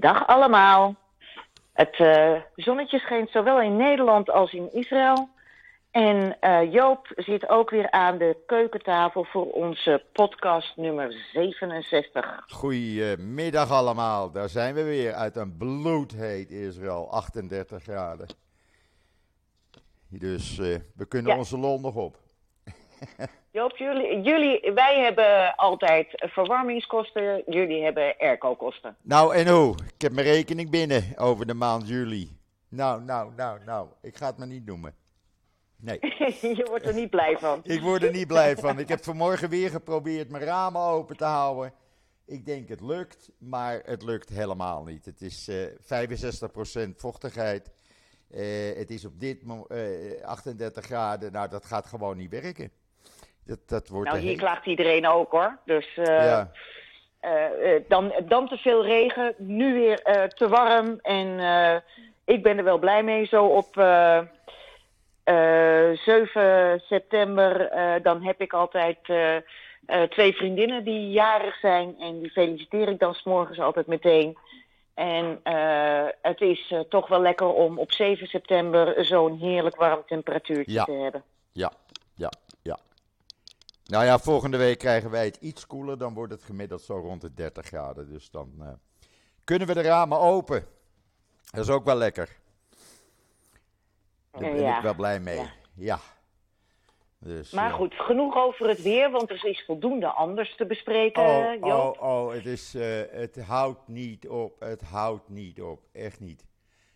Dag allemaal. Het uh, zonnetje schijnt zowel in Nederland als in Israël. En uh, Joop zit ook weer aan de keukentafel voor onze podcast nummer 67. Goedemiddag allemaal, daar zijn we weer uit een bloedheet Israël, 38 graden. Dus uh, we kunnen ja. onze lol nog op. Joop, jullie, jullie, wij hebben altijd verwarmingskosten, jullie hebben airco-kosten. Nou en hoe? Ik heb mijn rekening binnen over de maand juli. Nou, nou, nou, nou, ik ga het maar niet noemen. Nee. Je wordt er niet blij van. ik word er niet blij van. Ik heb vanmorgen weer geprobeerd mijn ramen open te houden. Ik denk het lukt, maar het lukt helemaal niet. Het is uh, 65% vochtigheid. Uh, het is op dit moment uh, 38 graden. Nou, dat gaat gewoon niet werken. Dat, dat wordt nou, hier klaagt iedereen ook hoor. Dus uh, ja. dan, dan te veel regen, nu weer te warm. En ik ben er wel blij mee. Zo op 7 september, dan heb ik altijd twee vriendinnen die jarig zijn. En die feliciteer ik dan s'morgens altijd meteen. En uh, het is uh, toch wel lekker om op 7 september zo'n heerlijk warm temperatuurtje ja. te hebben. Ja, ja. Nou ja, volgende week krijgen wij het iets koeler. Dan wordt het gemiddeld zo rond de 30 graden. Dus dan uh, kunnen we de ramen open. Dat is ook wel lekker. Daar ben ja. ik wel blij mee. Ja. ja. Dus, maar goed, genoeg over het weer, want er is voldoende anders te bespreken. Oh, Joop. oh, oh het, is, uh, het houdt niet op. Het houdt niet op. Echt niet.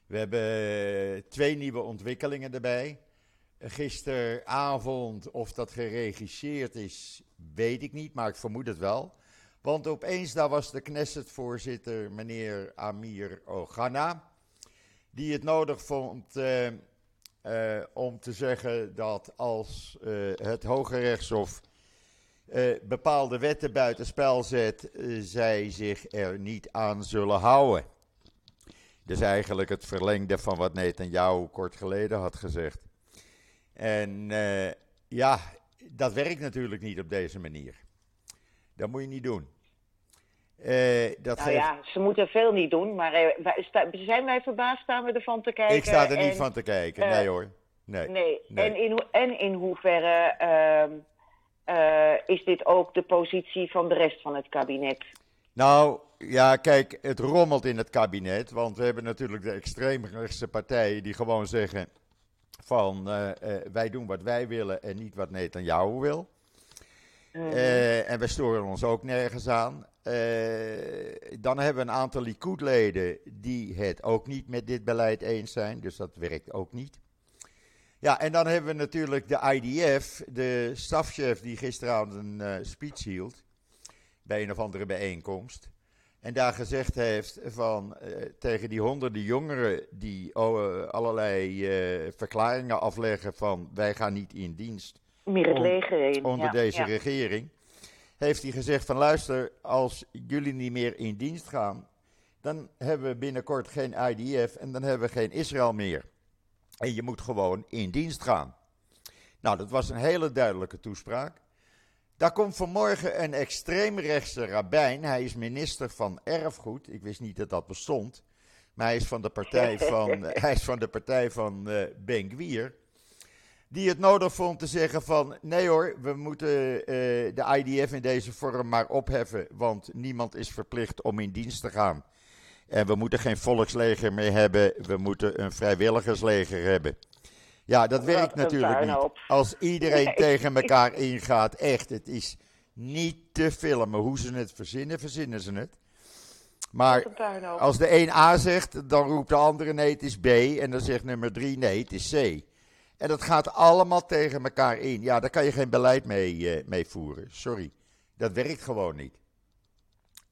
We hebben twee nieuwe ontwikkelingen erbij. Gisteravond, of dat geregisseerd is, weet ik niet, maar ik vermoed het wel. Want opeens daar was de Knesset-voorzitter, meneer Amir Ogana, die het nodig vond uh, uh, om te zeggen dat als uh, het Hoge Rechtshof bepaalde wetten buitenspel zet, zij zich er niet aan zullen houden. Dus eigenlijk het verlengde van wat Netanyahu kort geleden had gezegd. En uh, ja, dat werkt natuurlijk niet op deze manier. Dat moet je niet doen. Uh, dat nou ja, ze moeten veel niet doen, maar uh, zijn wij verbaasd, staan we ervan te kijken? Ik sta er en, niet van te kijken, nee hoor. Nee. nee. nee. En, in, en in hoeverre uh, is dit ook de positie van de rest van het kabinet? Nou, ja, kijk, het rommelt in het kabinet, want we hebben natuurlijk de extreemrechtse partijen die gewoon zeggen van uh, uh, wij doen wat wij willen en niet wat Netanyahu wil. Mm. Uh, en we storen ons ook nergens aan. dan hebben we een aantal Likud-leden die het ook niet met dit beleid eens zijn, dus dat werkt ook niet. Ja, en dan hebben we natuurlijk de IDF, de stafchef die gisteravond een speech hield bij een of andere bijeenkomst. En daar gezegd heeft van uh, tegen die honderden jongeren die oh, uh, allerlei uh, verklaringen afleggen van wij gaan niet in dienst Meer het leger in. onder ja, deze ja. regering. Heeft hij gezegd van luister, als jullie niet meer in dienst gaan, dan hebben we binnenkort geen IDF en dan hebben we geen Israël meer. En je moet gewoon in dienst gaan. Nou, dat was een hele duidelijke toespraak. Daar komt vanmorgen een extreemrechtse rabbijn. Hij is minister van Erfgoed. Ik wist niet dat dat bestond. Maar hij is van de partij van, hij is van, de partij van uh, Ben Gwier. Die het nodig vond te zeggen van... Nee hoor, we moeten uh, de IDF in deze vorm maar opheffen. Want niemand is verplicht om in dienst te gaan. En we moeten geen volksleger meer hebben. We moeten een vrijwilligersleger hebben. Ja, dat werkt natuurlijk niet. Als iedereen nee. tegen elkaar ingaat, echt, het is niet te filmen. Hoe ze het verzinnen, verzinnen ze het. Maar als de een A zegt, dan roept de andere nee, het is B. En dan zegt nummer 3 nee, het is C. En dat gaat allemaal tegen elkaar in. Ja, daar kan je geen beleid mee, uh, mee voeren. Sorry. Dat werkt gewoon niet.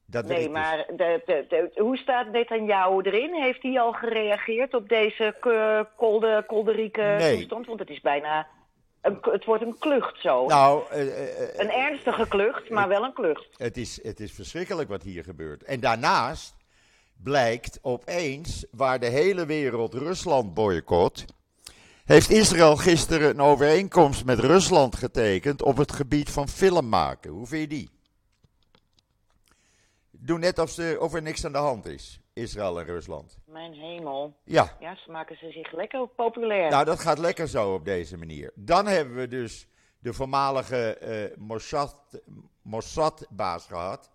Dat nee, maar de, de, de, hoe staat Netanyahu erin? Heeft hij al gereageerd op deze kolde, kolderieke nee. toestand? Want het is bijna... Een, het wordt een klucht zo. Nou, uh, uh, een ernstige klucht, maar wel een klucht. Het is, het is verschrikkelijk wat hier gebeurt. En daarnaast blijkt opeens, waar de hele wereld Rusland boycott, heeft Israël gisteren een overeenkomst met Rusland getekend op het gebied van filmmaken. Hoe vind je die? Doe net of, ze, of er niks aan de hand is, Israël en Rusland. Mijn hemel. Ja, Ja, ze maken ze zich lekker populair. nou dat gaat lekker zo op deze manier. Dan hebben we dus de voormalige eh, Mossad, Mossad-baas gehad.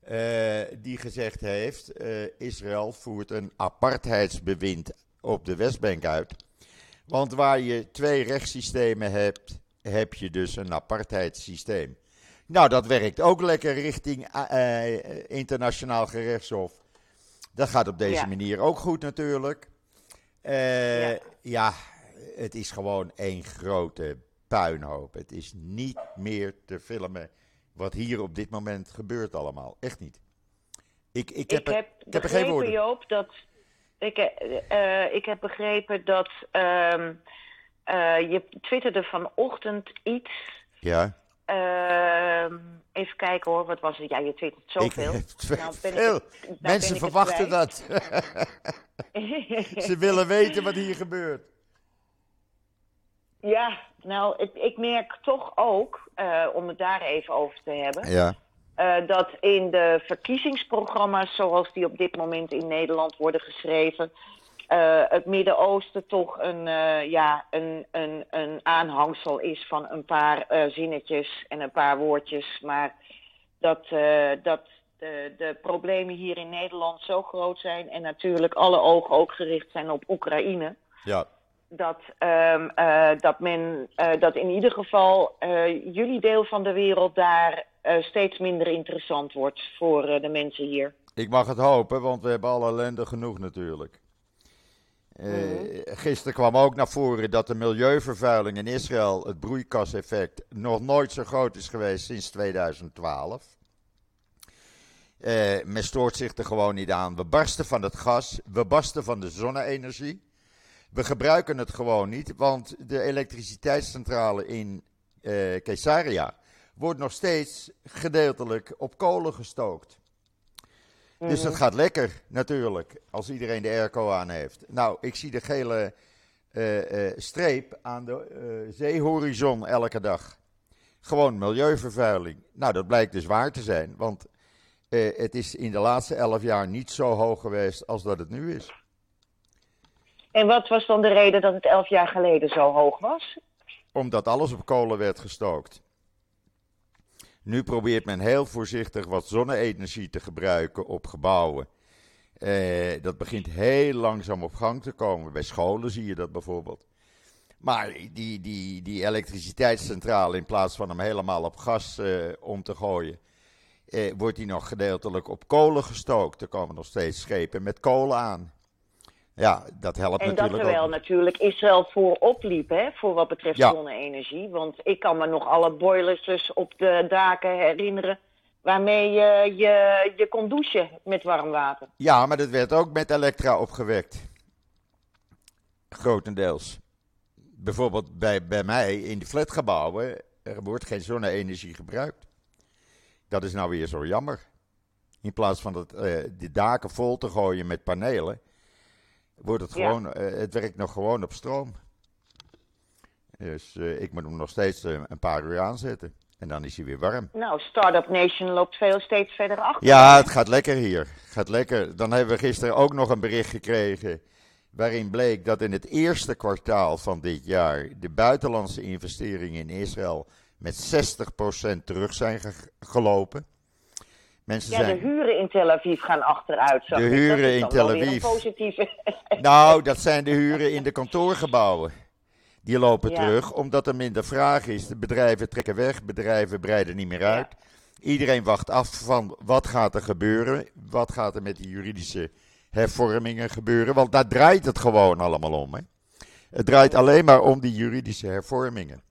eh, die gezegd heeft: eh, Israël voert een apartheidsbewind op de Westbank uit. Want waar je twee rechtssystemen hebt, heb je dus een apartheidssysteem. Nou, dat werkt ook lekker richting eh, eh, internationaal gerechtshof. Dat gaat op deze Ja. manier ook goed natuurlijk. Eh, Ja. ja, het is gewoon één grote puinhoop. Het is niet meer te filmen wat hier op dit moment gebeurt allemaal. Echt niet. Ik, ik, heb, er- heb ik heb er geen woorden. Joop, dat... Ik, ik heb begrepen dat... ehm, eh, je twitterde vanochtend iets... Ja, ehm, even kijken hoor, wat was het? Ja, je twittert zoveel. ik, Nou ben veel. nou Mensen ik het verwachten dat. Ze willen weten wat hier gebeurt. Ja, nou, ik, ik merk toch ook, eh, om het daar even over te hebben... Ja, Eh, dat in de verkiezingsprogramma's zoals die op dit moment in Nederland worden geschreven, eh, het Midden-Oosten toch een, eh, ja, een, een, een aanhangsel is van een paar eh, zinnetjes en een paar woordjes. Maar dat, dat de, de problemen hier in Nederland zo groot zijn en natuurlijk alle ogen ook gericht zijn op Oekraïne ja. dat, ehm, eh, dat men dat in ieder geval jullie deel van de wereld daar steeds minder interessant wordt voor de mensen hier. Ik mag het hopen, want we hebben alle ellende genoeg natuurlijk. Eh, Gisteren kwam ook naar voren dat de milieuvervuiling in Israël, het broeikaseffect, nog nooit zo groot is geweest sinds 2012. Eh, men stoort zich er gewoon niet aan. We barsten van het gas, we barsten van de zonne-energie. We gebruiken het gewoon niet, want de elektriciteitscentrale in eh Caesarea wordt nog steeds gedeeltelijk op kolen gestookt. Dus het gaat lekker, natuurlijk, als iedereen de airco aan heeft. Nou, ik zie de gele eh, eh, streep aan de eh, zeehorizon elke dag. Gewoon milieuvervuiling. Nou, dat blijkt dus waar te zijn, want het is in de laatste elf jaar niet zo hoog geweest als dat het nu is. En wat was dan de reden dat het elf jaar geleden zo hoog was? Omdat alles op kolen werd gestookt. Nu probeert men heel voorzichtig wat zonne-energie te gebruiken op gebouwen. Eh, dat begint heel langzaam op gang te komen. Bij scholen zie je dat bijvoorbeeld. Maar die, die, die elektriciteitscentrale, in plaats van hem helemaal op gas eh, om te gooien, eh, wordt die nog gedeeltelijk op kolen gestookt. Er komen nog steeds schepen met kolen aan. Ja, dat helpt En dat natuurlijk terwijl ook. natuurlijk Israël voorop liep, hè, voor wat betreft Ja. zonne-energie. Want ik kan me nog alle boilers dus op de daken herinneren, waarmee je, je, je kon douchen met warm water. Ja, maar dat werd ook met elektra opgewekt. Grotendeels. Bijvoorbeeld bij, bij mij in de flatgebouwen, er wordt geen zonne-energie gebruikt. Dat is nou weer zo jammer. In plaats van dat, eh, de daken vol te gooien met panelen, wordt het gewoon, eh, het werkt nog gewoon op stroom. Dus eh, ik moet hem nog steeds eh, een paar uur aanzetten. En dan is hij weer warm. Nou, Startup Nation loopt veel steeds verder achter. Ja, het gaat lekker hier. Gaat lekker. Dan hebben we gisteren ook nog een bericht gekregen. Waarin bleek dat in het eerste kwartaal van dit jaar. de buitenlandse investeringen in Israël. met 60% terug zijn ge- gelopen. Mensen Ja, de huren in Tel Aviv gaan achteruit. De huren in Tel Aviv. positieve. Nou, dat zijn de huren in de kantoorgebouwen. Die lopen Ja. terug omdat er minder vraag is. De bedrijven trekken weg, bedrijven breiden niet meer uit. Iedereen wacht af van wat gaat er gebeuren. Wat gaat er met die juridische hervormingen gebeuren. Want daar draait het gewoon allemaal om. Hè? Het draait alleen maar om die juridische hervormingen.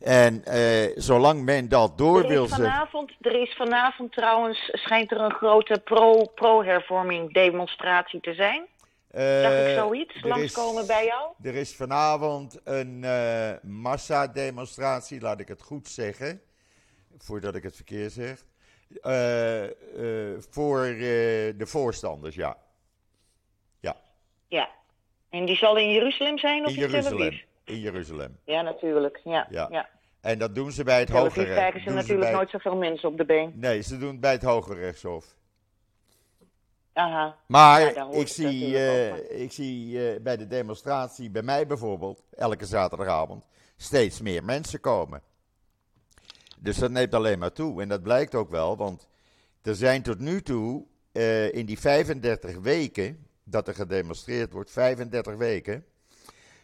En eh, zolang men dat door Er wil zetten. vanavond, er is vanavond trouwens, schijnt er een grote pro- pro-hervorming demonstratie te zijn. Zag ik eh, zoiets langskomen bij jou? Er is vanavond een eh massademonstratie, laat ik het goed zeggen, voordat ik het verkeerd zeg, voor de voorstanders, ja. Ja, Ja. En die zal in Jeruzalem zijn of in in, Jeruzalem. In Jeruzalem. Ja, natuurlijk. Ja. Ja. Ja. En dat doen ze bij het Hoge Televisie krijgen ze natuurlijk nooit zoveel mensen op de been. Nee, ze doen het bij het Hoge Rechtshof. Aha. Maar Ja, ik zie, eh, ik zie eh, bij de demonstratie, bij mij bijvoorbeeld, elke zaterdagavond, steeds meer mensen komen. Dus dat neemt alleen maar toe. En dat blijkt ook wel, want er zijn tot nu toe eh, in die 35 weken dat er gedemonstreerd wordt, 35 weken,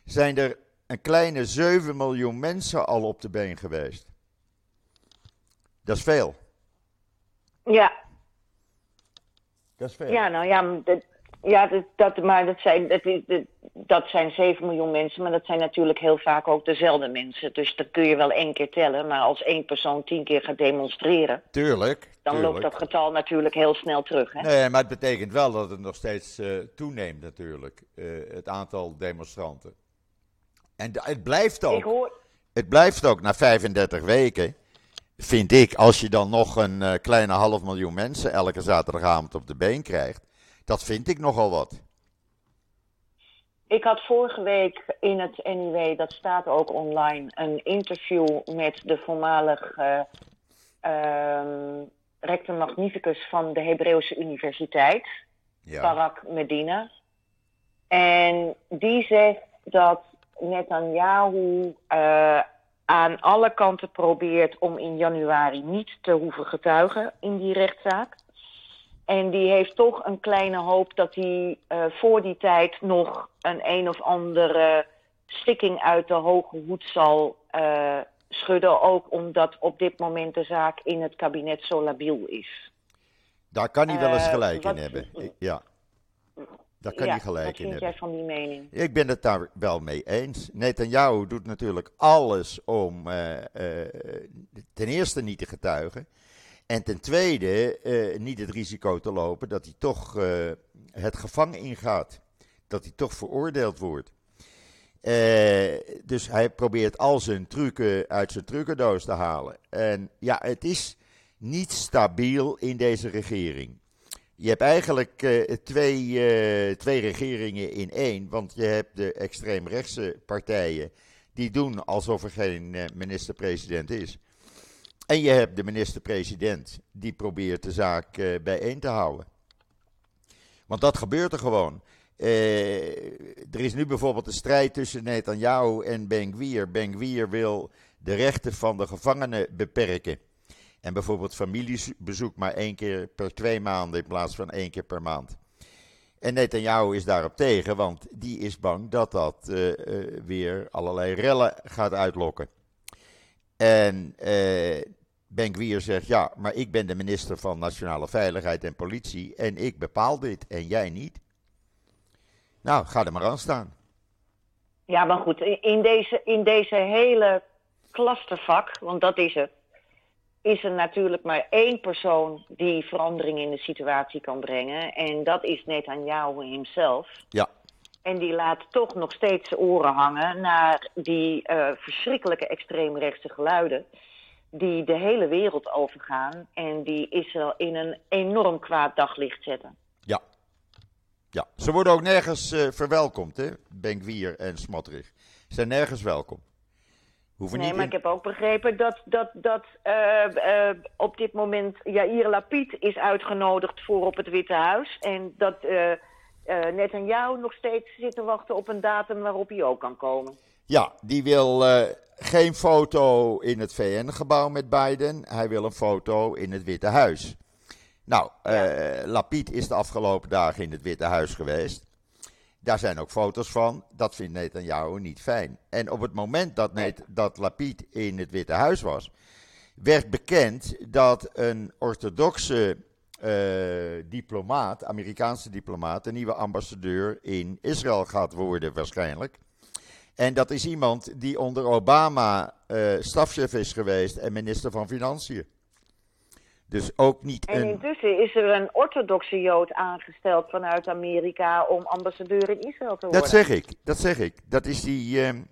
zijn er een kleine 7 miljoen mensen al op de been geweest. Dat is veel. Ja, Dat is veel. ja nou ja, dat, ja dat, dat, maar dat zijn, dat, is- dat, zijn 7 miljoen mensen, maar dat zijn natuurlijk heel vaak ook dezelfde mensen. Dus dat kun je wel één keer tellen, maar als één persoon tien keer gaat demonstreren, Tuurlijk. dan tuurlijk. loopt dat getal natuurlijk heel snel terug. Hè? Nee, maar het betekent wel dat het nog steeds eh, toeneemt natuurlijk, eh, het aantal demonstranten. En het blijft Ik ook, hoor, het blijft ook na 35 weken, vind ik, als je dan nog een eh, kleine half miljoen mensen elke zaterdagavond op de been krijgt, dat vind ik nogal wat. Ik had vorige week in het NUW, dat staat ook online, een interview met de voormalige ehm rector magnificus van de Hebreeuwse Universiteit, Ja, Barak Medina. En die zegt dat Netanyahu eh, aan alle kanten probeert om in januari niet te hoeven getuigen in die rechtszaak. En die heeft toch een kleine hoop dat hij eh, voor die tijd nog een een of andere stikking uit de hoge hoed zal eh, schudden. Ook omdat op dit moment de zaak in het kabinet zo labiel is. daar kan hij wel eens gelijk wat- in hebben. Ja, daar kan ja, gelijk wat in vind hebben. jij van die mening? Ik ben het daar wel mee eens. Netanyahu doet natuurlijk alles om eh, eh, ten eerste niet te getuigen. En ten tweede eh, niet het risico te lopen dat hij toch het gevangen ingaat. Dat hij toch veroordeeld wordt. Dus hij probeert al zijn trucken uit zijn trucendoos te halen. En ja, het is niet stabiel in deze regering. Je hebt eigenlijk eh, twee, eh, twee regeringen in één. Want je hebt de extreemrechtse partijen. Die doen alsof er geen eh, minister-president is. En je hebt de minister-president. Die probeert de zaak bijeen te houden. Want dat gebeurt er gewoon. Er is nu bijvoorbeeld een strijd tussen Netanyahu en Ben-Gvir. Ben-Gvir wil de rechten van de gevangenen beperken. En bijvoorbeeld familiebezoek maar één keer per twee maanden in plaats van één keer per maand. En Netanyahu is daarop tegen, want die is bang dat dat eh, eh, weer allerlei rellen gaat uitlokken. En eh Ben-Gvir zegt, ja, maar ik ben de minister van Nationale Veiligheid en Politie en ik bepaal dit en jij niet. Nou, ga er maar aan staan. Ja, maar goed, in- deze, in deze hele clustervak, want dat is het, is er natuurlijk maar één persoon die verandering in de situatie kan brengen. En dat is Netanyahu himself. Ja, En die laat toch nog steeds zijn oren hangen naar die eh, verschrikkelijke extreemrechtse geluiden. Die de hele wereld overgaan en die Israël in een enorm kwaad daglicht zetten. ja. Ja, ze worden ook nergens eh, verwelkomd, hè? Ben-Gvir en Smotrich. Ze zijn nergens welkom. Hoeven Nee, niet maar in- ik heb ook begrepen dat, dat, dat eh, eh, op dit moment Yair Lapid is uitgenodigd voor op het Witte Huis. En dat eh eh Netanyahu nog steeds zit te wachten op een datum waarop hij ook kan komen. Ja, die wil eh, geen foto in het VN-gebouw met Biden. Hij wil een foto in het Witte Huis. Nou, Lapid is de afgelopen dagen in het Witte Huis geweest. Daar zijn ook foto's van. Dat vindt Netanyahu niet fijn. En op het moment dat, Net, dat Lapid in het Witte Huis was, werd bekend dat een orthodoxe eh, diplomaat, Amerikaanse diplomaat, een nieuwe ambassadeur in Israël gaat worden waarschijnlijk. En dat is iemand die onder Obama eh stafchef is geweest en minister van Financiën. Dus ook niet En een. intussen is er een orthodoxe Jood aangesteld vanuit Amerika om ambassadeur in Israël te worden. Dat zeg ik, dat zeg ik. Dat is die, ehm,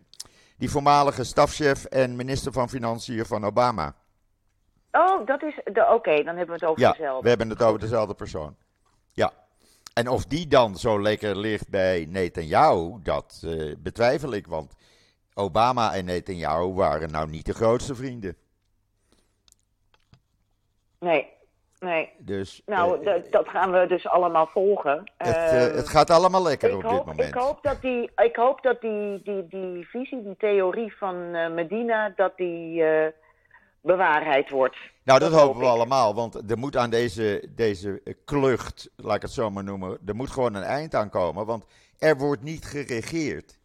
die voormalige stafchef en minister van Financiën van Obama. Oh, dat is. de- Oké, dan hebben we het over Ja, dezelfde. we hebben het over dezelfde persoon. Ja. En of die dan zo lekker ligt bij Netanyahu, dat eh, betwijfel ik. Want Obama en Netanyahu waren nou niet de grootste vrienden. Nee, nee. Dus, Nou, eh, dat- gaan we dus allemaal volgen. het, eh, Ehm, het gaat allemaal lekker op hoop, dit moment. Ik hoop dat die, ik hoop dat die, die, die visie, die theorie van eh, Medina, dat die bewaarheid wordt. Nou, dat, Dat hopen hoop we allemaal, want er moet aan deze, deze klucht, laat ik het zo maar noemen, er moet gewoon een eind aan komen, want er wordt niet geregeerd.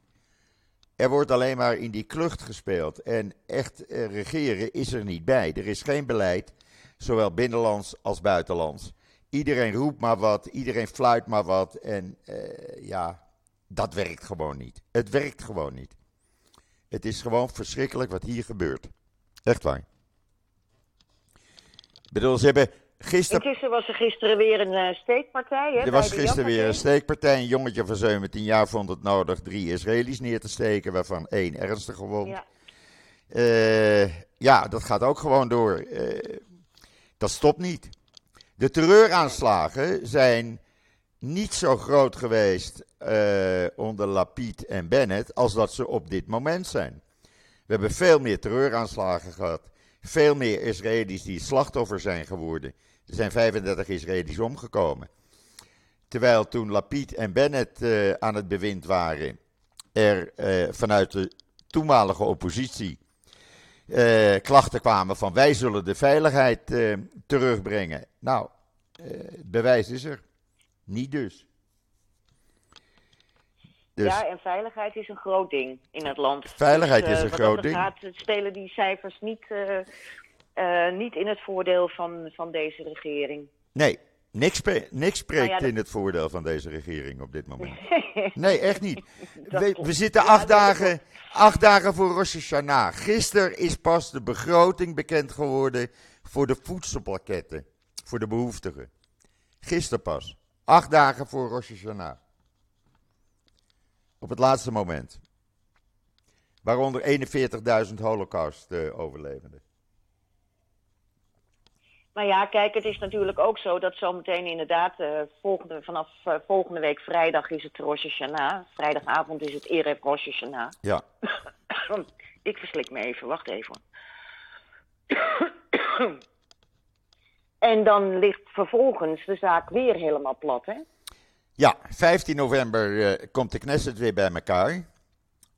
Er wordt alleen maar in die klucht gespeeld en echt eh, regeren is er niet bij. Er is geen beleid, zowel binnenlands als buitenlands. Iedereen roept maar wat, iedereen fluit maar wat en eh, ja, dat werkt gewoon niet. Het werkt gewoon niet. Het is gewoon verschrikkelijk wat hier gebeurt. Echt waar. Ik bedoel, ze hebben gisteren. Intussen was er gisteren weer een eh, steekpartij. Hè, Er was gisteren weer een steekpartij. Een jongetje van 17 jaar vond het nodig drie Israëli's neer te steken, waarvan één ernstig gewond. Ja. Eh, ja, dat gaat ook gewoon door. Dat stopt niet. De terreuraanslagen zijn niet zo groot geweest eh, onder Lapid en Bennett als dat ze op dit moment zijn. We hebben veel meer terreuraanslagen gehad. Veel meer Israëli's die slachtoffer zijn geworden. Er zijn 35 Israëli's omgekomen. Terwijl toen Lapid en Bennett eh, aan het bewind waren, er eh, vanuit de toenmalige oppositie eh, klachten kwamen van wij zullen de veiligheid eh, terugbrengen. Nou, eh, het bewijs is er. Niet dus. Dus Ja, en veiligheid is een groot ding in het land. Veiligheid Dus, is een groot ding. Gaat, spelen die cijfers niet, niet in het voordeel van, van deze regering. nee, niks, spreekt Nou ja, in het voordeel van deze regering op dit moment. Nee, echt niet. We, zitten acht dagen, acht dagen voor Rosh Hashanah. Gisteren is pas de begroting bekend geworden voor de voedselpakketten. Voor de behoeftigen. Gisteren pas. Acht dagen voor Rosh Hashanah. Op het laatste moment. Waaronder 41.000 holocaust-overlevenden. Maar ja, kijk, het is natuurlijk ook zo dat zometeen inderdaad eh, volgende, vanaf eh, volgende week vrijdag is het Rosh Hashanah. Vrijdagavond is het Erev Rosh Hashanah. ja. Ik verslik me even, wacht even. en dan ligt vervolgens de zaak weer helemaal plat, hè? ja, 15 november eh, komt de Knesset weer bij elkaar.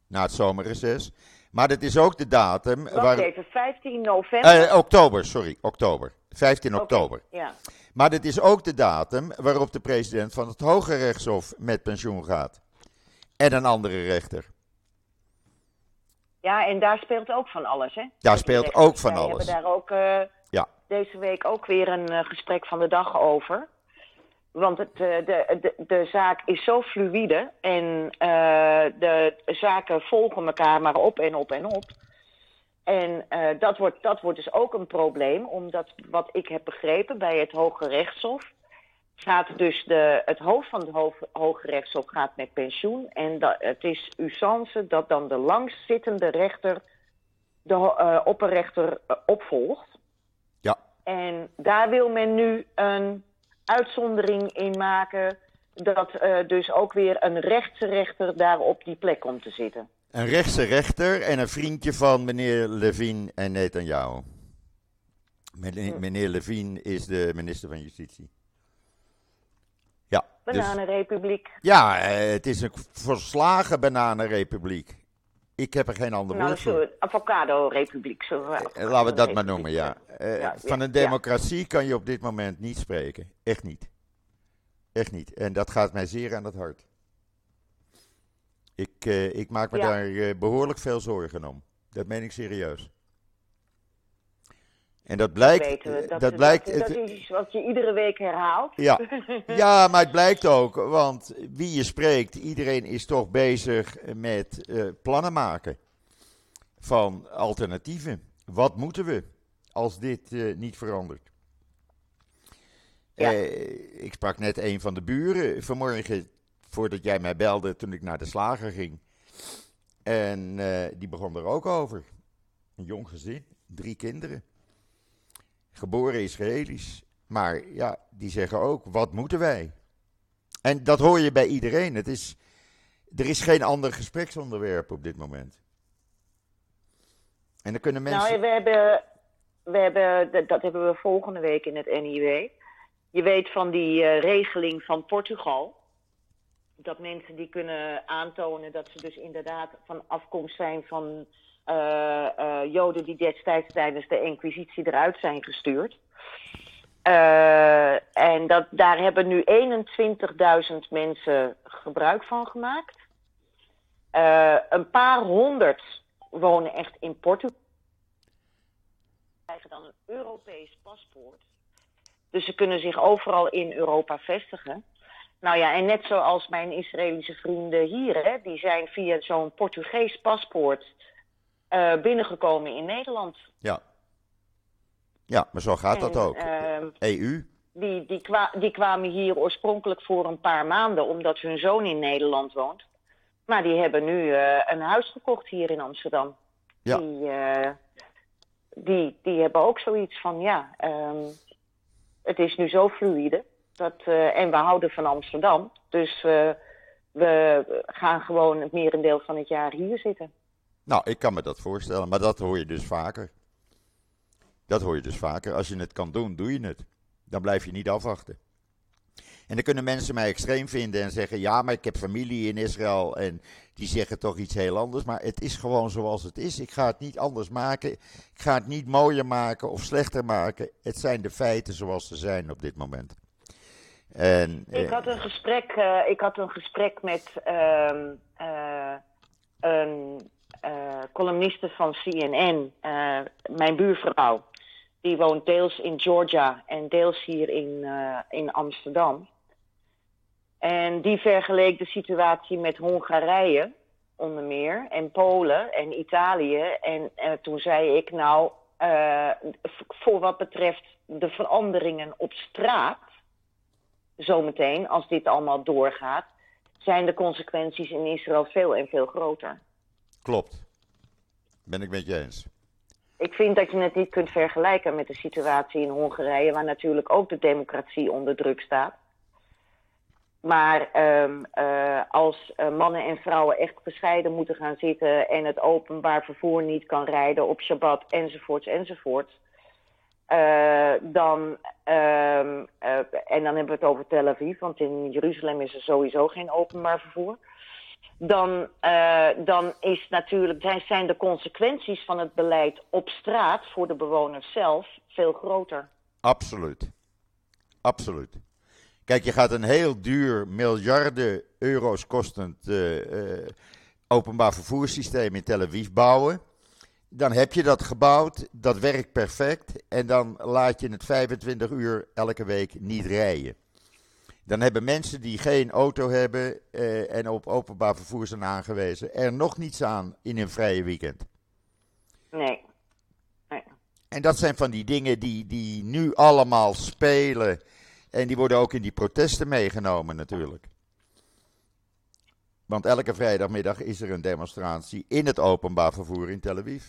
Na het zomerreces. Maar dat is ook de datum. Wacht waar- even, 15 november. Eh, oktober, sorry, oktober. 15 Oké, oktober. Ja. Maar dit is ook de datum waarop de president van het Hoge Rechtshof met pensioen gaat. En een andere rechter. ja, en daar speelt ook van alles, hè? Daar speelt ook van alles. hebben daar ook eh, Ja, deze week ook weer een eh, gesprek van de dag over. Want het, eh, de, de, de zaak is zo fluïde en eh, de zaken volgen elkaar maar op en op en op. En eh, dat, wordt, dat wordt dus ook een probleem, omdat wat ik heb begrepen bij het Hoge Rechtshof, gaat dus de, het hoofd van het Hoge Rechtshof gaat met pensioen. En dat, het is usance dat dan de langzittende rechter de eh, opperrechter opvolgt. ja, En daar wil men nu een uitzondering in maken. Dat eh, dus ook weer een rechtse rechter daar op die plek komt te zitten. een rechtse rechter en een vriendje van meneer Levin en Netanyahu. Meneer, meneer Levin is de minister van Justitie. Ja, dus, Bananenrepubliek. ja eh, het is een volslagen bananenrepubliek. Ik heb er geen ander Nou, woord voor. avocado-republiek. Zo, Eh, Laten we dat maar noemen, ja. Eh, Ja, van een democratie kan je op dit moment niet spreken. Echt niet. Echt niet. En dat gaat mij zeer aan het hart. Ik, eh, ik maak me Ja. daar eh, behoorlijk veel zorgen om. Dat meen ik serieus. En dat blijkt. weten we. eh, Dat, blijkt. dat, dat het- is iets wat je iedere week herhaalt. ja. ja, maar het blijkt ook, want wie je spreekt, iedereen is toch bezig met eh, plannen maken van alternatieven. Wat moeten we als dit eh, niet verandert? Ja. Ik sprak net een van de buren vanmorgen, voordat jij mij belde toen ik naar de slager ging. En die begon er ook over. Een jong gezin, drie kinderen. Geboren Israëli's. Maar ja, die zeggen ook, wat moeten wij? En dat hoor je bij iedereen. Het is, er is geen ander gespreksonderwerp op dit moment. En dan kunnen mensen. Nou, we hebben, we hebben, dat hebben we volgende week in het NIW. Je weet van die uh, regeling van Portugal. Dat mensen die kunnen aantonen dat ze dus inderdaad van afkomst zijn van uh, uh, Joden die destijds tijdens de Inquisitie eruit zijn gestuurd. en dat, daar hebben nu 21.000 mensen gebruik van gemaakt. een paar honderd wonen echt in Portugal. krijgen dan een Europees paspoort. Dus ze kunnen zich overal in Europa vestigen. Nou ja, en net zoals mijn Israëlische vrienden hier, hè, die zijn via zo'n Portugees paspoort uh, binnengekomen in Nederland. Ja. Ja, maar zo gaat dat ook. Uh, ehm, EU. Die, die, kwa die kwamen hier oorspronkelijk voor een paar maanden, omdat hun zoon in Nederland woont. Maar die hebben nu uh, een huis gekocht hier in Amsterdam. Ja. Die, uh, die, die hebben ook zoiets van, ja, um, het is nu zo fluïde. Dat, uh, en we houden van Amsterdam. Dus uh, we gaan gewoon het merendeel van het jaar hier zitten. Nou, ik kan me dat voorstellen, maar dat hoor je dus vaker. Dat hoor je dus vaker. Als je het kan doen, doe je het. Dan blijf je niet afwachten. En dan kunnen mensen mij extreem vinden en zeggen: ja, maar ik heb familie in Israël en die zeggen toch iets heel anders. Maar het is gewoon zoals het is. Ik ga het niet anders maken. Ik ga het niet mooier maken of slechter maken. Het zijn de feiten zoals ze zijn op dit moment. En, ik, eh, had een gesprek, uh, ik had een gesprek met uh, uh, een columniste van CNN, mijn buurvrouw. Die woont deels in Georgia en deels hier in, in Amsterdam. En die vergeleek de situatie met Hongarije, onder meer, en Polen en Italië. En toen zei ik, nou, voor wat betreft de veranderingen op straat, zometeen, als dit allemaal doorgaat, zijn de consequenties in Israël veel en veel groter. Klopt. Ben ik met je eens. Ik vind dat je het niet kunt vergelijken met de situatie in Hongarije, waar natuurlijk ook de democratie onder druk staat. Maar um, uh, als uh, mannen en vrouwen echt gescheiden moeten gaan zitten en het openbaar vervoer niet kan rijden op Shabbat enzovoorts enzovoorts. Uh, dan, um, en dan hebben we het over Tel Aviv, want in Jeruzalem is er sowieso geen openbaar vervoer. Dan, dan is natuurlijk, zijn de consequenties van het beleid op straat voor de bewoners zelf veel groter. Absoluut. Absoluut. Kijk, je gaat een heel duur, miljarden euro's kostend uh, uh, openbaar vervoerssysteem in Tel Aviv bouwen. Dan heb je dat gebouwd, dat werkt perfect. En dan laat je het 25 uur elke week niet rijden. Dan hebben mensen die geen auto hebben uh, en op openbaar vervoer zijn aangewezen, er nog niets aan in een vrije weekend. Nee. nee. En dat zijn van die dingen die, die nu allemaal spelen en die worden ook in die protesten meegenomen natuurlijk. Want elke vrijdagmiddag is er een demonstratie in het openbaar vervoer in Tel Aviv.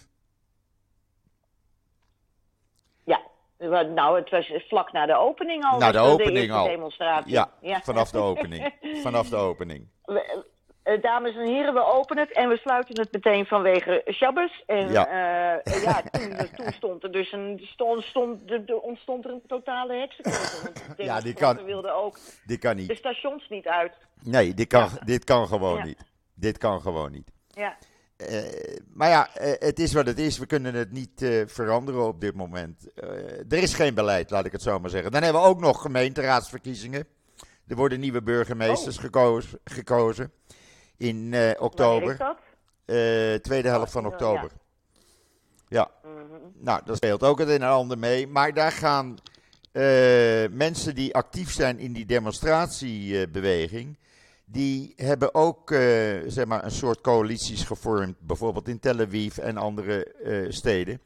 Ja, nou, het was vlak na de opening al. Na de opening al. Demonstratie. Ja, ja, vanaf de opening. vanaf de opening. Uh, dames en heren, we openen het en we sluiten het meteen vanwege Shabbos. En ja, uh, ja toen, toen, stond er dus een, stond, stond, de, ontstond er een totale heksenketel. ja, die kan, ook die kan niet. de stations niet uit. Nee, dit kan, ja. dit kan gewoon ja. niet. Dit kan gewoon niet. Ja. Uh, maar ja, het is wat het is. We kunnen het niet veranderen op dit moment. er is geen beleid, laat ik het zo maar zeggen. Dan hebben we ook nog gemeenteraadsverkiezingen. Er worden nieuwe burgemeesters oh. gekozen. gekozen in oktober. tweede helft van oktober. Ja. -hmm. Nou, dat speelt ook het een en ander mee. Maar daar gaan mensen die actief zijn in die demonstratiebeweging. Die hebben ook zeg maar een soort coalities gevormd, bijvoorbeeld in Tel Aviv en andere steden,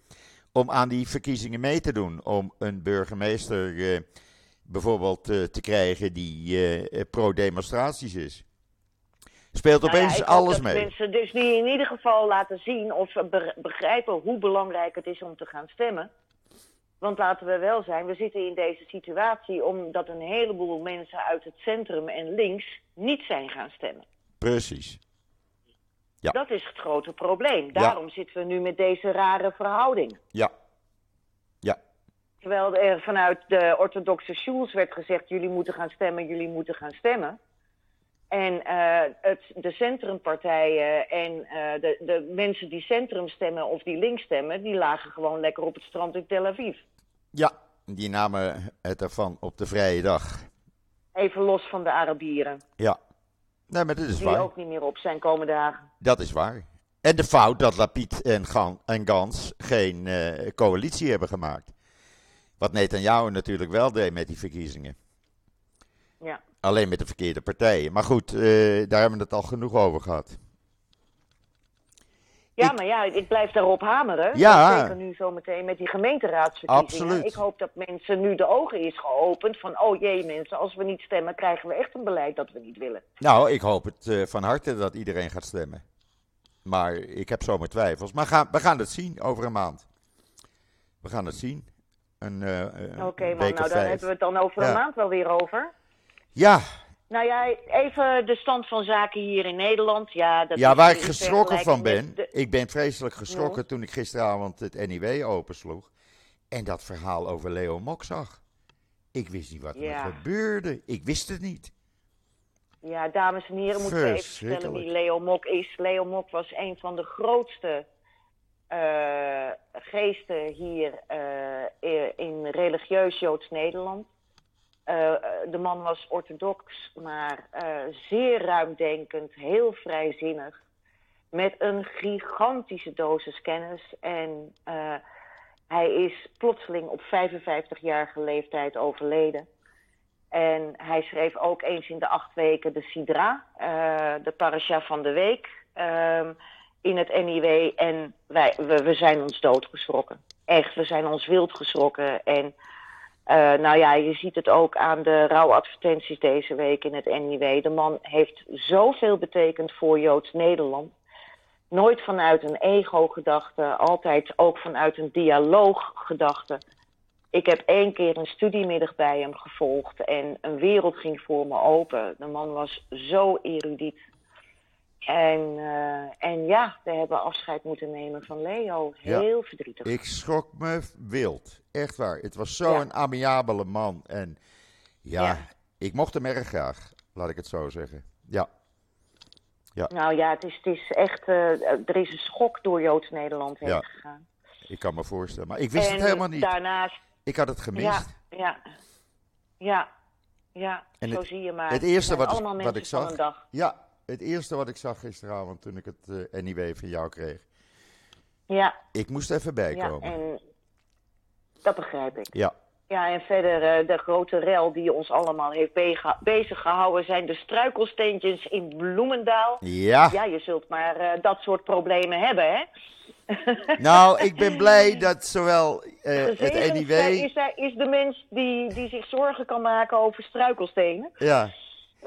om aan die verkiezingen mee te doen. Om een burgemeester bijvoorbeeld te krijgen die pro-demonstraties is. Speelt nou opeens ja, alles mee. Mensen dus die in ieder geval laten zien of begrijpen hoe belangrijk het is om te gaan stemmen. Want laten we wel zijn, we zitten in deze situatie omdat een heleboel mensen uit het centrum en links niet zijn gaan stemmen. Precies. Ja. Dat is het grote probleem. Daarom zitten we nu met deze rare verhouding. Ja. Ja. Terwijl er vanuit de orthodoxe schools werd gezegd: jullie moeten gaan stemmen, jullie moeten gaan stemmen. En eh, het, de centrumpartijen en eh, de, de mensen die centrum stemmen of die links stemmen, die lagen gewoon lekker op het strand in Tel Aviv. Ja, die namen het ervan op de vrije dag. Even los van de Arabieren. Ja. Nee, maar dat is die waar. ook niet meer op zijn komende dagen. Dat is waar. En de fout dat Lapid en, Gan en Gans geen eh, coalitie hebben gemaakt. Wat Netanyahu natuurlijk wel deed met die verkiezingen. Ja. Alleen met de verkeerde partijen. Maar goed, eh, daar hebben we het al genoeg over gehad. Ja, Ik- maar ja, ik blijf daarop hameren. Ja. Zeker nu zometeen met die gemeenteraadsverkiezingen. Absoluut. Ik hoop dat mensen nu de ogen is geopend van... oh jee mensen, als we niet stemmen krijgen we echt een beleid dat we niet willen. Nou, ik hoop het eh, van harte dat iedereen gaat stemmen. Maar ik heb zo mijn twijfels. Maar gaan, we gaan het zien over een maand. We gaan het zien. Een, eh, Oké man, week of nou dan vijf. hebben we het dan over Ja. een maand wel weer over. Ja, Nou ja, even de stand van zaken hier in Nederland. Ja, dat ja, waar ik geschrokken van ben. de- Ik ben vreselijk geschrokken toen ik gisteravond het NIW opensloeg. En dat verhaal over Leo Mok zag. Ik wist niet wat er gebeurde. Ik wist het niet. Ja, dames en heren, moeten we even vertellen wie Leo Mok is. Leo Mok was een van de grootste eh, geesten hier eh, in religieus Joods Nederland. Eh, eh, de man was orthodox, maar eh, zeer ruimdenkend, heel vrijzinnig. Met een gigantische dosis kennis. En hij is plotseling op 55-jarige leeftijd overleden. En hij schreef ook eens in de acht weken de Sidra, de parasha van de week, ehm, in het NIW. En wij, we, we zijn ons doodgeschrokken. Echt, we zijn ons wild geschrokken. En eh, nou ja, je ziet het ook aan de rouwadvertenties deze week in het NIW. De man heeft zoveel betekend voor Joods Nederland. Nooit vanuit een ego-gedachte, altijd ook vanuit een dialooggedachte. Ik heb één keer een studiemiddag bij hem gevolgd en een wereld ging voor me open. De man was zo erudiet. En, eh, en ja, we hebben afscheid moeten nemen van Leo. Ja. Heel verdrietig. Ik schrok me wild. Echt waar. Het was zo'n Ja. amiabele man. En ja, Ja. ik mocht hem erg graag. Laat ik het zo zeggen. Ja. Nou ja, het is, het is echt. eh, er is een schok door Joods Nederland heen Ja. gegaan. Ik kan me voorstellen. Maar ik wist en het helemaal niet. Daarnaast. Ik had het Ja, gemist. ja. Ja, ja. En zo het- zie je maar. het eerste wat wat ik zag-. Ja, het eerste wat ik zag gisteravond toen ik het eh NIW van jou kreeg. Ja, Ik moest even ja, bijkomen. en dat begrijp ik. Ja, Ja, en verder eh, de grote rel die ons allemaal heeft bezig gehouden zijn de struikelsteentjes in Bloemendaal. ja. Ja, je zult maar eh, dat soort problemen hebben, hè? Nou, ik ben blij dat zowel het NIW... is, is de mens die, die zich zorgen kan maken over struikelstenen. Ja,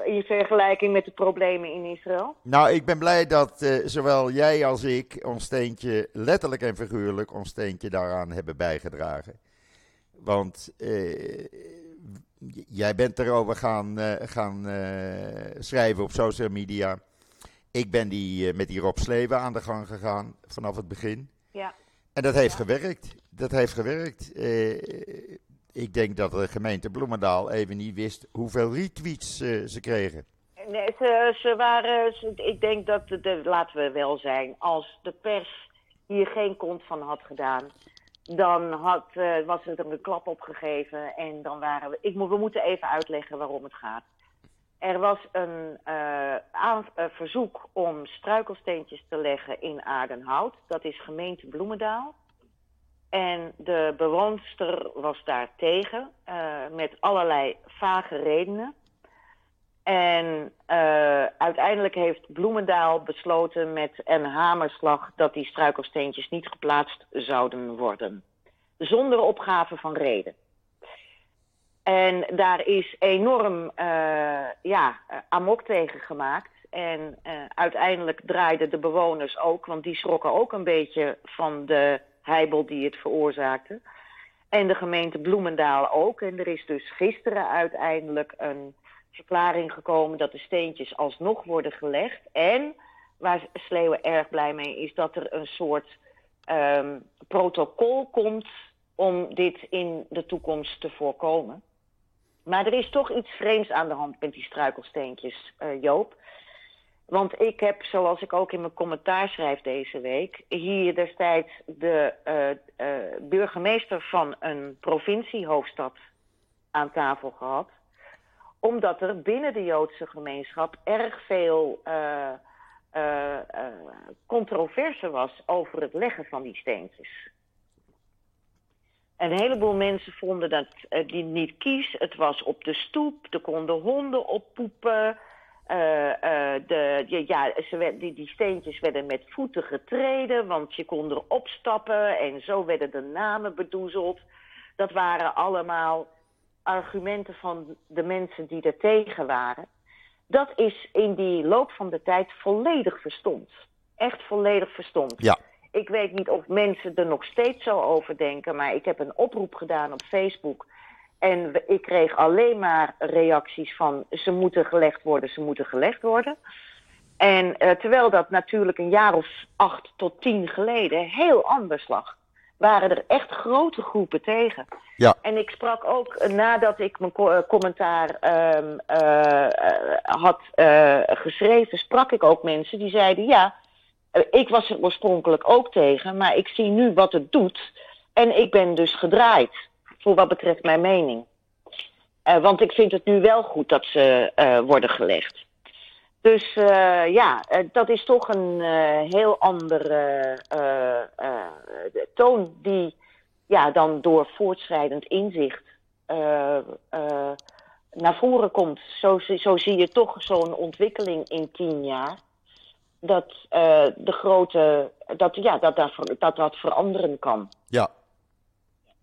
In vergelijking met de problemen in Israël. nou, ik ben blij dat eh, zowel jij als ik ons steentje, letterlijk en figuurlijk, ons steentje daaraan hebben bijgedragen. Want eh, jij bent erover gaan, eh, gaan schrijven op social media. Ik ben die, met die Rob Sleven aan de gang gegaan vanaf het begin. Ja. En dat heeft Ja. gewerkt. Dat heeft gewerkt. Ik denk dat de gemeente Bloemendaal even niet wist hoeveel retweets eh, ze kregen. Nee, ze, ze waren, ik denk dat, de, laten we wel zijn, als de pers hier geen kont van had gedaan, dan had, eh, was er een klap op gegeven en dan waren we... Ik, we moeten even uitleggen waarom het gaat. Er was een eh, verzoek om struikelsteentjes te leggen in Aardenhout. Dat is gemeente Bloemendaal. En de bewoonster was daar tegen, eh, met allerlei vage redenen. En eh, uiteindelijk heeft Bloemendaal besloten met een hamerslag dat die struikelsteentjes niet geplaatst zouden worden. Zonder opgave van reden. En daar is enorm eh, ja, amok tegen gemaakt. En uiteindelijk draaiden de bewoners ook, want die schrokken ook een beetje van de heibel die het veroorzaakte. En de gemeente Bloemendaal ook. En er is dus gisteren uiteindelijk een verklaring gekomen dat de steentjes alsnog worden gelegd. En waar Sleeuwen erg blij mee is dat er een soort ehm, protocol komt om dit in de toekomst te voorkomen. Maar er is toch iets vreemds aan de hand met die struikelsteentjes, uh, Joop. Want ik heb, zoals ik ook in mijn commentaar schrijf deze week, hier destijds de uh, uh, burgemeester van een provinciehoofdstad aan tafel gehad. Omdat er binnen de Joodse gemeenschap erg veel uh, controverse was over het leggen van die steentjes. Een heleboel mensen vonden dat die niet kies. Het was op de stoep, er konden honden oppoepen. Uh, uh, de, ja, ze werd, die, die steentjes werden met voeten getreden, want je kon erop stappen en zo werden de namen bedoezeld. Dat waren allemaal argumenten van de mensen die er tegen waren. Dat is in die loop van de tijd volledig verstomd. Echt volledig verstomd. Ja. Ik weet niet of mensen er nog steeds zo over denken, maar ik heb een oproep gedaan op Facebook en ik kreeg alleen maar reacties van ze moeten gelegd worden, ze moeten gelegd worden. En uh, terwijl dat natuurlijk een jaar of acht tot tien geleden heel anders lag, waren er echt grote groepen tegen. Ja. En ik sprak ook uh, nadat ik mijn co commentaar uh, had geschreven, sprak ik ook mensen die zeiden ja, ik was er oorspronkelijk ook tegen, maar ik zie nu wat het doet en ik ben dus gedraaid voor wat betreft mijn mening. Uh, want ik vind het nu wel goed dat ze uh, worden gelegd. Dus uh, ja, dat is toch een heel andere toon die ja, dan door voortschrijdend inzicht naar voren komt. Zo, zo zie je toch zo'n ontwikkeling in tien jaar. Dat de grote, dat, ja, dat, dat, dat dat veranderen kan. Ja,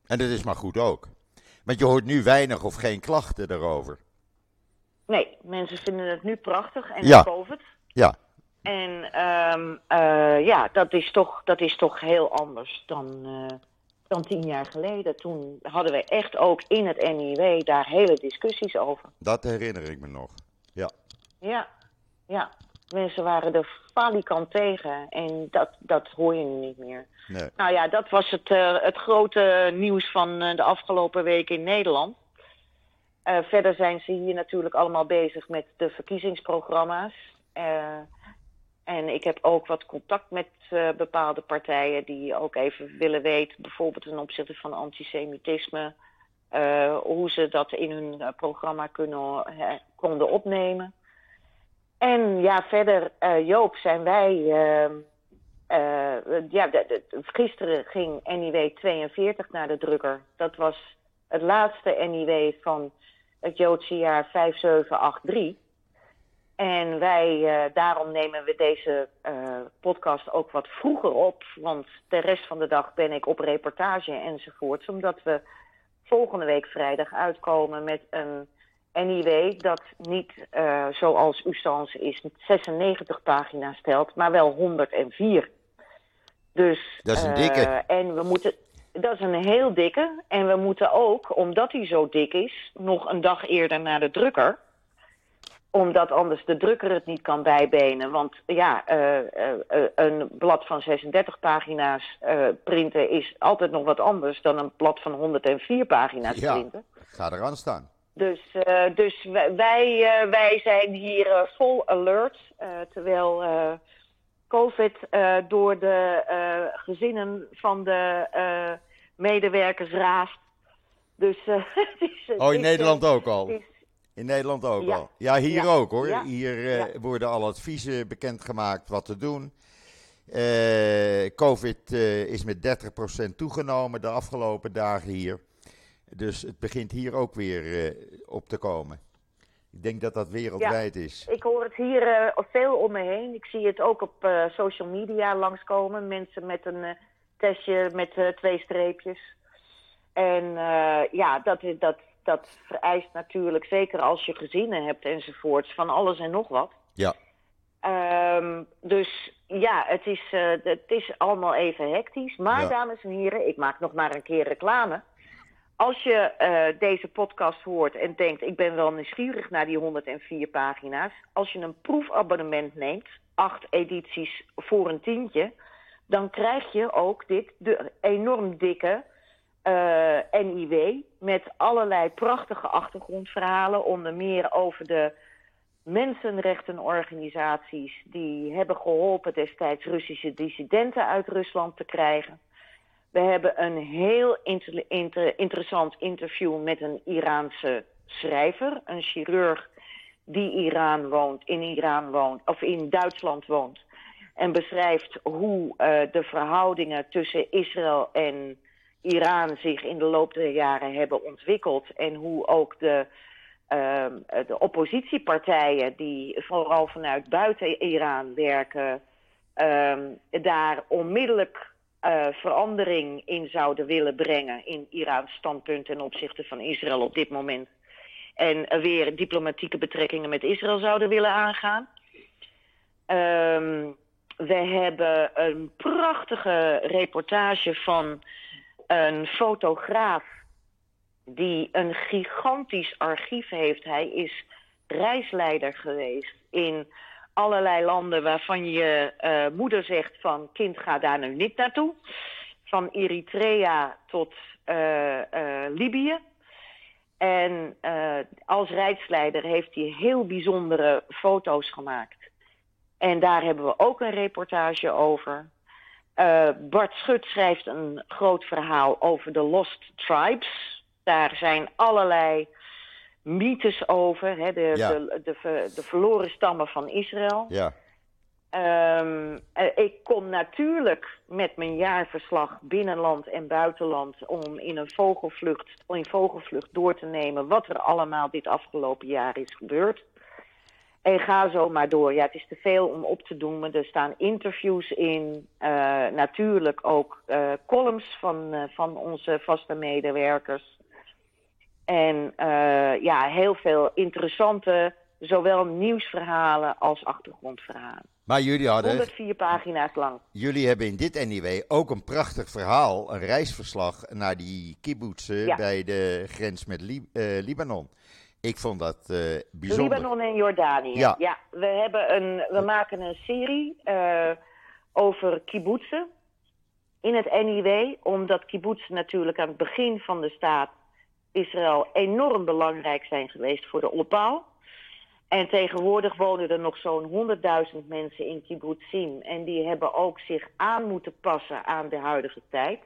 en dat is maar goed ook. Want je hoort nu weinig of geen klachten erover. Nee, mensen vinden het nu prachtig en ja. COVID. Ja. En um, uh, ja, dat is, toch, dat is toch heel anders dan, uh, dan tien jaar geleden. Toen hadden we echt ook in het NIW daar hele discussies over. Dat herinner ik me nog, ja. Ja, ja. Mensen waren er falikant tegen en dat, dat hoor je nu niet meer. Nee. Nou ja, dat was het, uh, het grote nieuws van uh, de afgelopen week in Nederland. Uh, verder zijn ze hier natuurlijk allemaal bezig met de verkiezingsprogramma's. en ik heb ook wat contact met bepaalde partijen die ook even willen weten, bijvoorbeeld ten opzichte van antisemitisme, hoe ze dat in hun programma kunnen, konden opnemen. En ja, verder, Joop, zijn wij. Uh, ja, de, gisteren ging NIW 42 naar de drukker. Dat was het laatste NIW van het Joodse jaar 5783. En wij, daarom nemen we deze podcast ook wat vroeger op. Want de rest van de dag ben ik op reportage enzovoorts. Omdat we volgende week vrijdag uitkomen met een NIW dat niet zoals Ustans is 96 pagina's stelt, maar wel 104. Dus, dat is een dikke. Uh, en we moeten, dat is een heel dikke. En we moeten ook, omdat hij zo dik is, nog een dag eerder naar de drukker. Omdat anders de drukker het niet kan bijbenen. Want ja, uh, een blad van 36 pagina's printen is altijd nog wat anders dan een blad van 104 pagina's ja, printen. Ga eraan staan. Dus, dus wij, wij zijn hier vol alert. terwijl COVID door de gezinnen van de medewerkers raast. Dus, het is, oh, in is, Nederland ook al? Is, in Nederland ook ja. al? Ja, hier ja. ook hoor. Ja. Hier worden al adviezen bekendgemaakt wat te doen. COVID is met 30% toegenomen de afgelopen dagen hier. Dus het begint hier ook weer op te komen. Ik denk dat dat wereldwijd ja, is. Ik hoor het hier uh, veel om me heen. Ik zie het ook op uh, social media langskomen. Mensen met een testje met twee streepjes. En ja, dat, dat, dat vereist natuurlijk, zeker als je gezinnen hebt enzovoorts, van alles en nog wat. Ja. Um, dus ja, het is, het is allemaal even hectisch. Maar Ja. dames en heren, ik maak nog maar een keer reclame. Als je eh, deze podcast hoort en denkt: ik ben wel nieuwsgierig naar die 104 pagina's. Als je een proefabonnement neemt, acht edities voor een tientje, dan krijg je ook dit de enorm dikke uh, NIW met allerlei prachtige achtergrondverhalen, onder meer over de mensenrechtenorganisaties die hebben geholpen destijds Russische dissidenten uit Rusland te krijgen. We hebben een heel inter inter interessant interview met een Iraanse schrijver, een chirurg die Iran woont, in Iran woont, of in Duitsland woont. En beschrijft hoe uh, de verhoudingen tussen Israël en Iran zich in de loop der jaren hebben ontwikkeld. En hoe ook de, uh, de oppositiepartijen, die vooral vanuit buiten Iran werken, uh, daar onmiddellijk uh, verandering in zouden willen brengen in Iraans standpunt ten opzichte van Israël op dit moment. En weer diplomatieke betrekkingen met Israël zouden willen aangaan. Um, we hebben een prachtige reportage van een fotograaf die een gigantisch archief heeft. Hij is reisleider geweest in allerlei landen waarvan je uh, moeder zegt van kind ga daar nu niet naartoe. Van Eritrea tot uh, uh, Libië. En als reisleider heeft hij heel bijzondere foto's gemaakt. En daar hebben we ook een reportage over. Bart Schut schrijft een groot verhaal over de Lost Tribes. Daar zijn allerlei mythes over, hè, de, Ja. de, de, de verloren stammen van Israël. Ja, Ehm, eh, ik kom natuurlijk met mijn jaarverslag binnenland en buitenland om in een vogelvlucht, in vogelvlucht door te nemen wat er allemaal dit afgelopen jaar is gebeurd. En ga zo maar door. Ja, het is te veel om op te doen, maar er staan interviews in. eh, natuurlijk ook eh, columns van, van onze vaste medewerkers. En eh, ja, heel veel interessante, zowel nieuwsverhalen als achtergrondverhalen. maar jullie hadden 104 pagina's lang. Jullie hebben in dit NIW ook een prachtig verhaal, een reisverslag naar die kibbutzen Ja. bij de grens met Lib- eh, Libanon. Ik vond dat eh, bijzonder. Libanon en Jordanië. Ja. we, hebben een, we maken een serie over kibbutzen in het NIW. Omdat kibbutzen natuurlijk aan het begin van de staat Israël enorm belangrijk zijn geweest voor de opbouw. En tegenwoordig wonen er nog zo'n 100.000 mensen in kibbutzim. En die hebben ook zich aan moeten passen aan de huidige tijd.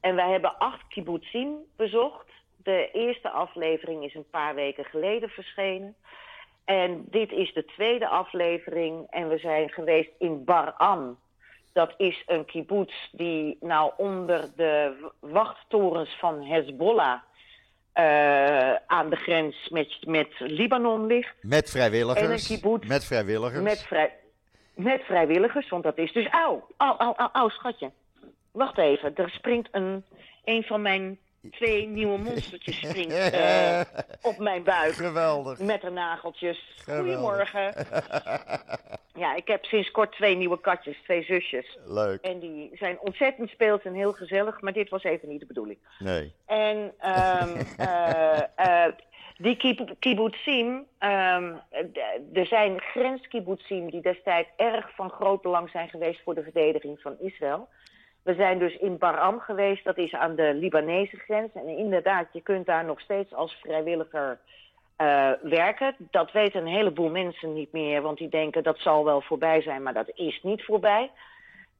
En wij hebben acht kibbutzim bezocht. De eerste aflevering is een paar weken geleden verschenen. En dit is de tweede aflevering. En we zijn geweest in Baran. Dat is een kibbutz die nou onder de wachttorens van Hezbollah... eh, aan de grens met, met Libanon ligt. Met vrijwilligers. En kibbutz. Met vrijwilligers. Met, vrij, met vrijwilligers, want dat is dus... Auw, auw, auw, auw, schatje. Wacht even, er springt een... Een van mijn twee nieuwe monstertjes springt eh, op mijn buik. Geweldig. Met de nageltjes. Geweldig. Goedemorgen. Ja, ik heb sinds kort twee nieuwe katjes, twee zusjes. Leuk. En die zijn ontzettend speels en heel gezellig, maar dit was even niet de bedoeling. Nee. En ehm eh, eh, die kib- kibbutzim, ehm, er zijn grenskibbutzim die destijds erg van groot belang zijn geweest voor de verdediging van Israël. We zijn dus in Baram geweest, dat is aan de Libanese grens. En inderdaad, je kunt daar nog steeds als vrijwilliger eh, werken. Dat weten een heleboel mensen niet meer, want die denken dat zal wel voorbij zijn, maar dat is niet voorbij.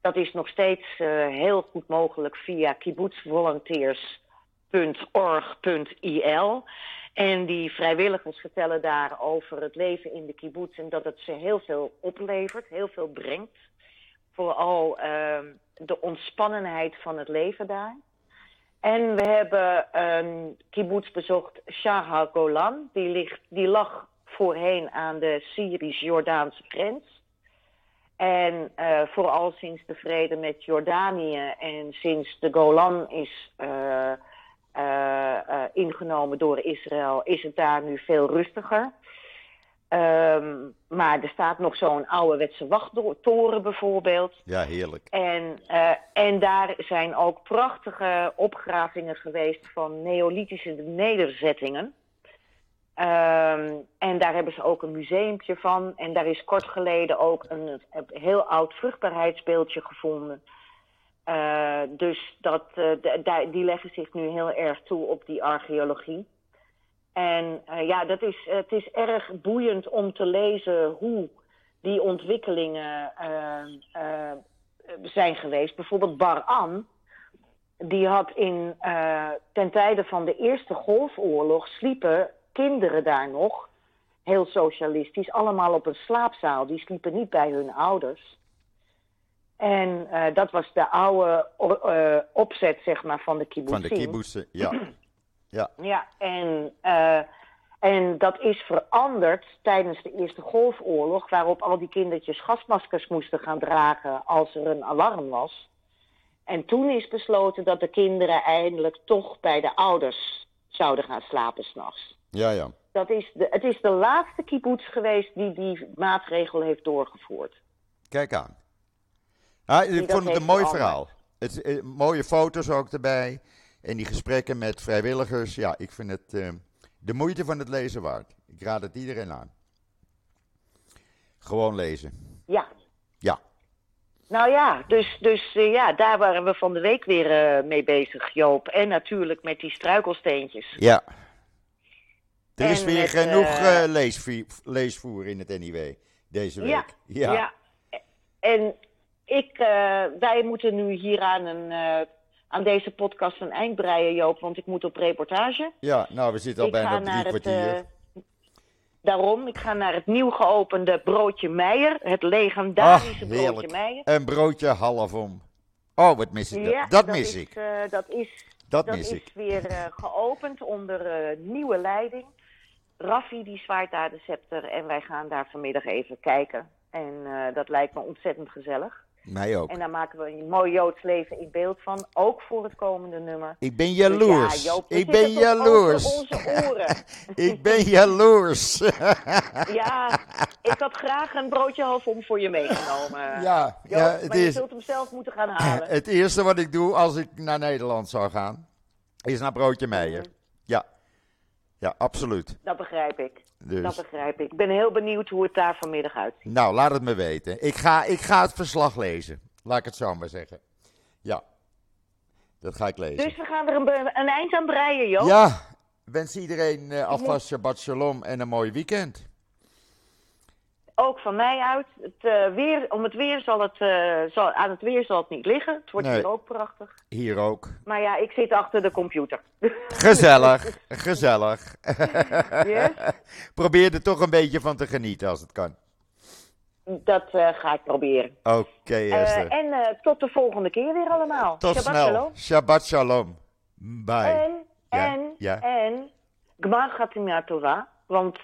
Dat is nog steeds eh, heel goed mogelijk via kibbutzvolunteers.org.il. En die vrijwilligers vertellen daar over het leven in de kibbutz en dat het ze heel veel oplevert, heel veel brengt. Vooral ehm, de ontspannenheid van het leven daar. En we hebben een kibbutz bezocht, Shah Golan. Die, ligt, die lag voorheen aan de Syrisch-Jordaanse grens. En eh, vooral sinds de vrede met Jordanië en sinds de Golan is eh, eh, ingenomen door Israël, is het daar nu veel rustiger. Ehm, maar er staat nog zo'n ouderwetse wachttoren bijvoorbeeld. Ja, heerlijk. En, eh, en daar zijn ook prachtige opgravingen geweest van neolithische nederzettingen. Ehm, en daar hebben ze ook een museumpje van. En daar is kort geleden ook een, een heel oud vruchtbaarheidsbeeldje gevonden. Uh, dus dat, uh, die leggen zich nu heel erg toe op die archeologie. En uh, ja, dat is, het is erg boeiend om te lezen hoe die ontwikkelingen zijn geweest. Bijvoorbeeld Bar-An, die had in, ten tijde van de Eerste Golfoorlog sliepen kinderen daar nog, heel socialistisch, allemaal op een slaapzaal. Die sliepen niet bij hun ouders. En dat was de oude opzet, zeg maar, van de kibbutzim. Van de kibbutzen, ja. Ja. Ja, en, uh, en dat is veranderd tijdens de Eerste Golfoorlog, waarop al die kindertjes gasmaskers moesten gaan dragen als er een alarm was. En toen is besloten dat de kinderen eindelijk toch bij de ouders zouden gaan slapen s'nachts. Ja, ja. Dat is de, het is de laatste kibbutz geweest die die maatregel heeft doorgevoerd. Kijk aan. Ah, ik vond het een mooi verhaal. Het, eh, mooie foto's ook erbij. En die gesprekken met vrijwilligers. Ja, ik vind het eh, de moeite van het lezen waard. Ik raad het iedereen aan. Gewoon lezen. Ja. Ja. Nou ja, dus, dus uh, ja, daar waren we van de week weer uh, mee bezig, Joop. En natuurlijk met die struikelsteentjes. Ja. Er en is weer met, genoeg leesvoer, leesvoer in het NIW deze week. Ja, ja. ja. En ik, uh, wij moeten nu hier aan, een, uh, aan deze podcast een eind breien, Joop, want ik moet op reportage. Ja, nou, we zitten al ik bijna op drie kwartier. Het, uh, daarom, ik ga naar het nieuw geopende Broodje Meijer, het legendarische Ach, Broodje Meijer. Een broodje half om. Oh, wat mis ik ja, dat? Dat, mis is, ik. dat is, dat, dat mis is ik. weer geopend onder nieuwe leiding. Raffi die zwaait daar de scepter en wij gaan daar vanmiddag even kijken. En dat lijkt me ontzettend gezellig. Mij ook. En daar maken we een mooi Joods leven in beeld van, ook voor het komende nummer. Ik ben jaloers. Dus ja, Joop, ik ben jaloers. Onze oren. ik ben jaloers. ja, ik had graag een broodje half om voor je meegenomen. Ja, Joop, ja het maar is. je zult hem zelf moeten gaan halen. Het eerste wat ik doe als ik naar Nederland zou gaan, is naar Broodje Meijer. Mhm. Ja. Ja, absoluut. Dat begrijp ik. Dus. Dat begrijp ik. Ik ben heel benieuwd hoe het daar vanmiddag uitziet. Nou, laat het me weten. Ik ga, ik ga het verslag lezen. Laat ik het zo maar zeggen. Ja, dat ga ik lezen. Dus we gaan er een, een eind aan breien, joh. Ja, wens iedereen uh, alvast Shabbat Shalom en een mooi weekend. Ook van mij uit. Het, uh, weer, om het weer zal het, uh, zal, aan het weer zal het niet liggen. Het wordt Nee. hier ook prachtig. Hier ook. Maar ja, ik zit achter de computer. Gezellig, gezellig. Yes? Probeer er toch een beetje van te genieten als het kan. Dat uh, ga ik proberen. Oké, Esther. Uh, en tot de volgende keer weer allemaal. Tot Shabbat snel. Shalom. Shabbat shalom. Bye. En, Ja, en, ja. en, Gmar Torah. Want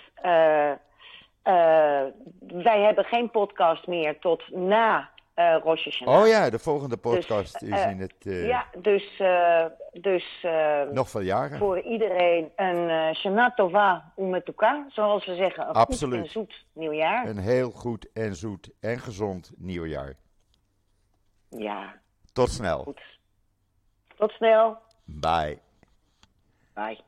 wij hebben geen podcast meer tot na Hashanah. Oh ja, de volgende podcast Dus, is eh, in het... eh, Ja, dus, uh, dus uh, Nog veel jaren. voor iedereen een uh, Shana Tova Umetuka, zoals we zeggen. Een Absoluut. goed en zoet nieuwjaar. Een heel goed en zoet en gezond nieuwjaar. Ja, Tot snel. goed. Tot snel. Bye. Bye.